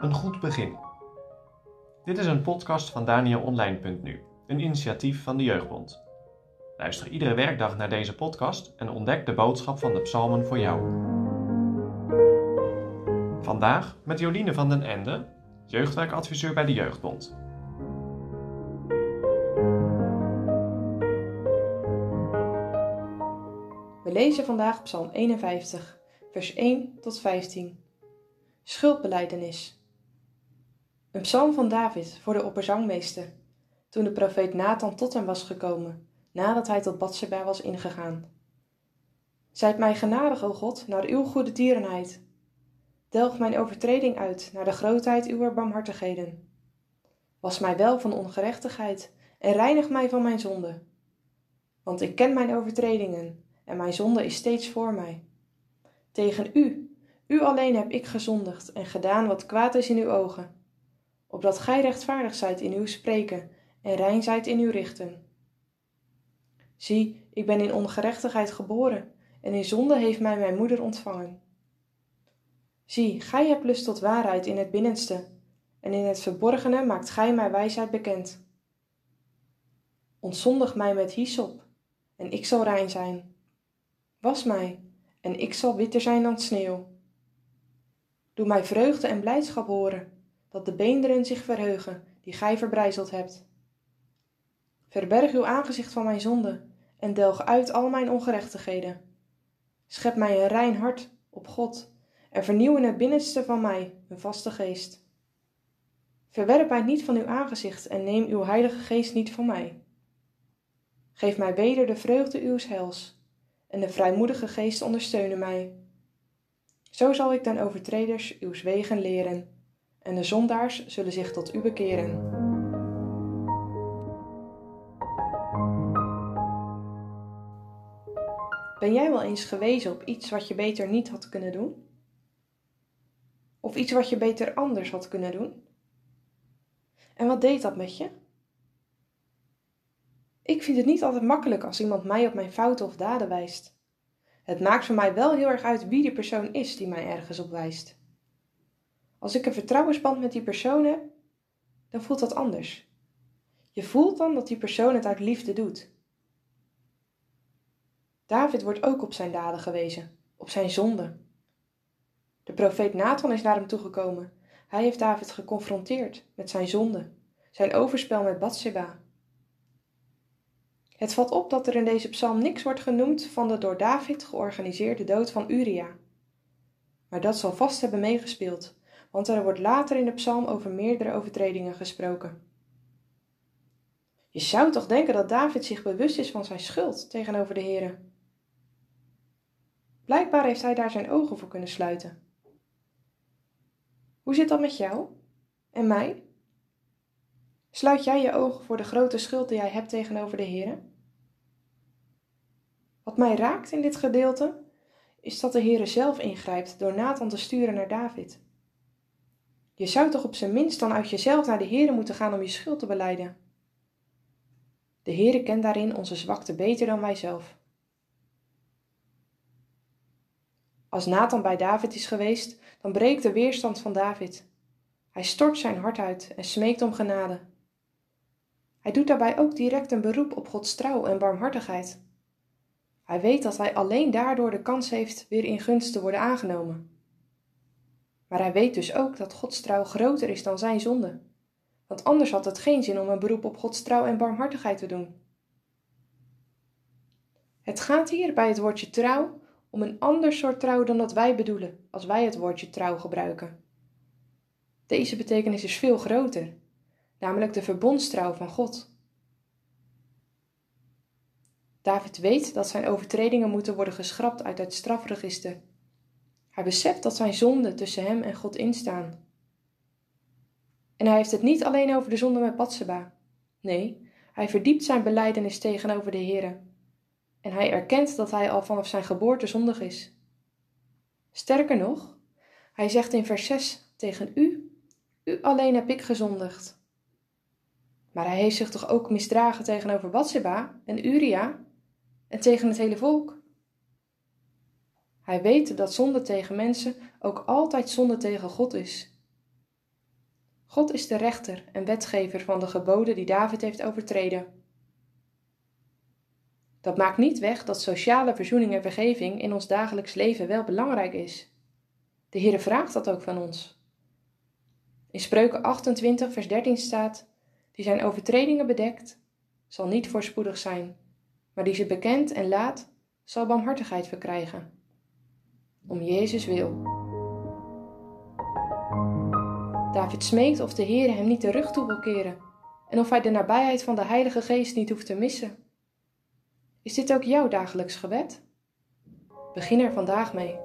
Een goed begin. Dit is een podcast van DanielOnline.nu, een initiatief van de Jeugdbond. Luister iedere werkdag naar deze podcast en ontdek de boodschap van de psalmen voor jou. Vandaag met Joline van den Ende, jeugdwerkadviseur bij de Jeugdbond. We lezen vandaag Psalm 51, vers 1 tot 15. Schuldbeleidenis. Een psalm van David voor de opperzangmeester, toen de profeet Nathan tot hem was gekomen, nadat hij tot Batseba was ingegaan. Zijt mij genadig, o God, naar uw goede tierenheid. Delg mijn overtreding uit naar de grootheid uwer barmhartigheden. Was mij wel van ongerechtigheid en reinig mij van mijn zonde. Want ik ken mijn overtredingen en mijn zonde is steeds voor mij. Tegen u, u alleen heb ik gezondigd en gedaan wat kwaad is in uw ogen, opdat gij rechtvaardig zijt in uw spreken en rein zijt in uw richten. Zie, ik ben in ongerechtigheid geboren en in zonde heeft mij mijn moeder ontvangen. Zie, gij hebt lust tot waarheid in het binnenste, en in het verborgene maakt gij mij wijsheid bekend. Ontzondig mij met hyssop, en ik zal rein zijn. Was mij, en ik zal witter zijn dan sneeuw. Doe mij vreugde en blijdschap horen, dat de beenderen zich verheugen, die gij verbrijzeld hebt. Verberg uw aangezicht van mijn zonde, en delg uit al mijn ongerechtigheden. Schep mij een rein hart op God, en vernieuw in het binnenste van mij een vaste geest. Verwerp mij niet van uw aangezicht en neem uw heilige geest niet van mij. Geef mij weder de vreugde uws heils, en de vrijmoedige geest ondersteunen mij. Zo zal ik den overtreders uw wegen leren, en de zondaars zullen zich tot u bekeren. Ben jij wel eens gewezen op iets wat je beter niet had kunnen doen? Of iets wat je beter anders had kunnen doen? En wat deed dat met je? Ik vind het niet altijd makkelijk als iemand mij op mijn fouten of daden wijst. Het maakt voor mij wel heel erg uit wie die persoon is die mij ergens op wijst. Als ik een vertrouwensband met die persoon heb, dan voelt dat anders. Je voelt dan dat die persoon het uit liefde doet. David wordt ook op zijn daden gewezen, op zijn zonde. De profeet Nathan is naar hem toegekomen. Hij heeft David geconfronteerd met zijn zonde, zijn overspel met Bathsheba. Het valt op dat er in deze psalm niks wordt genoemd van de door David georganiseerde dood van Uria. Maar dat zal vast hebben meegespeeld, want er wordt later in de psalm over meerdere overtredingen gesproken. Je zou toch denken dat David zich bewust is van zijn schuld tegenover de Here. Blijkbaar heeft hij daar zijn ogen voor kunnen sluiten. Hoe zit dat met jou en mij? Sluit jij je ogen voor de grote schuld die jij hebt tegenover de Heer? Wat mij raakt in dit gedeelte is dat de Heer zelf ingrijpt door Nathan te sturen naar David. Je zou toch op zijn minst dan uit jezelf naar de Heer moeten gaan om je schuld te beleiden. De Heer kent daarin onze zwakte beter dan wij zelf. Als Nathan bij David is geweest, dan breekt de weerstand van David. Hij stort zijn hart uit en smeekt om genade. Hij doet daarbij ook direct een beroep op Gods trouw en barmhartigheid. Hij weet dat hij alleen daardoor de kans heeft weer in gunst te worden aangenomen. Maar hij weet dus ook dat Gods trouw groter is dan zijn zonde. Want anders had het geen zin om een beroep op Gods trouw en barmhartigheid te doen. Het gaat hier bij het woordje trouw om een ander soort trouw dan dat wij bedoelen als wij het woordje trouw gebruiken. Deze betekenis is veel groter, namelijk de verbondstrouw van God. David weet dat zijn overtredingen moeten worden geschrapt uit het strafregister. Hij beseft dat zijn zonden tussen hem en God instaan. En hij heeft het niet alleen over de zonde met Batseba. Nee, hij verdiept zijn beleidenis tegenover de Heere. En hij erkent dat hij al vanaf zijn geboorte zondig is. Sterker nog, hij zegt in vers 6 tegen u: U alleen heb ik gezondigd. Maar hij heeft zich toch ook misdragen tegenover Batseba en Uria en tegen het hele volk? Hij weet dat zonde tegen mensen ook altijd zonde tegen God is. God is de rechter en wetgever van de geboden die David heeft overtreden. Dat maakt niet weg dat sociale verzoening en vergeving in ons dagelijks leven wel belangrijk is. De Heere vraagt dat ook van ons. In Spreuken 28, vers 13 staat: Die zijn overtredingen bedekt, zal niet voorspoedig zijn, maar die ze bekent en laat, zal barmhartigheid verkrijgen. Om Jezus wil. David smeekt of de Heere hem niet de rug toe wil keren en of hij de nabijheid van de Heilige Geest niet hoeft te missen. Is dit ook jouw dagelijks gebed? Begin er vandaag mee.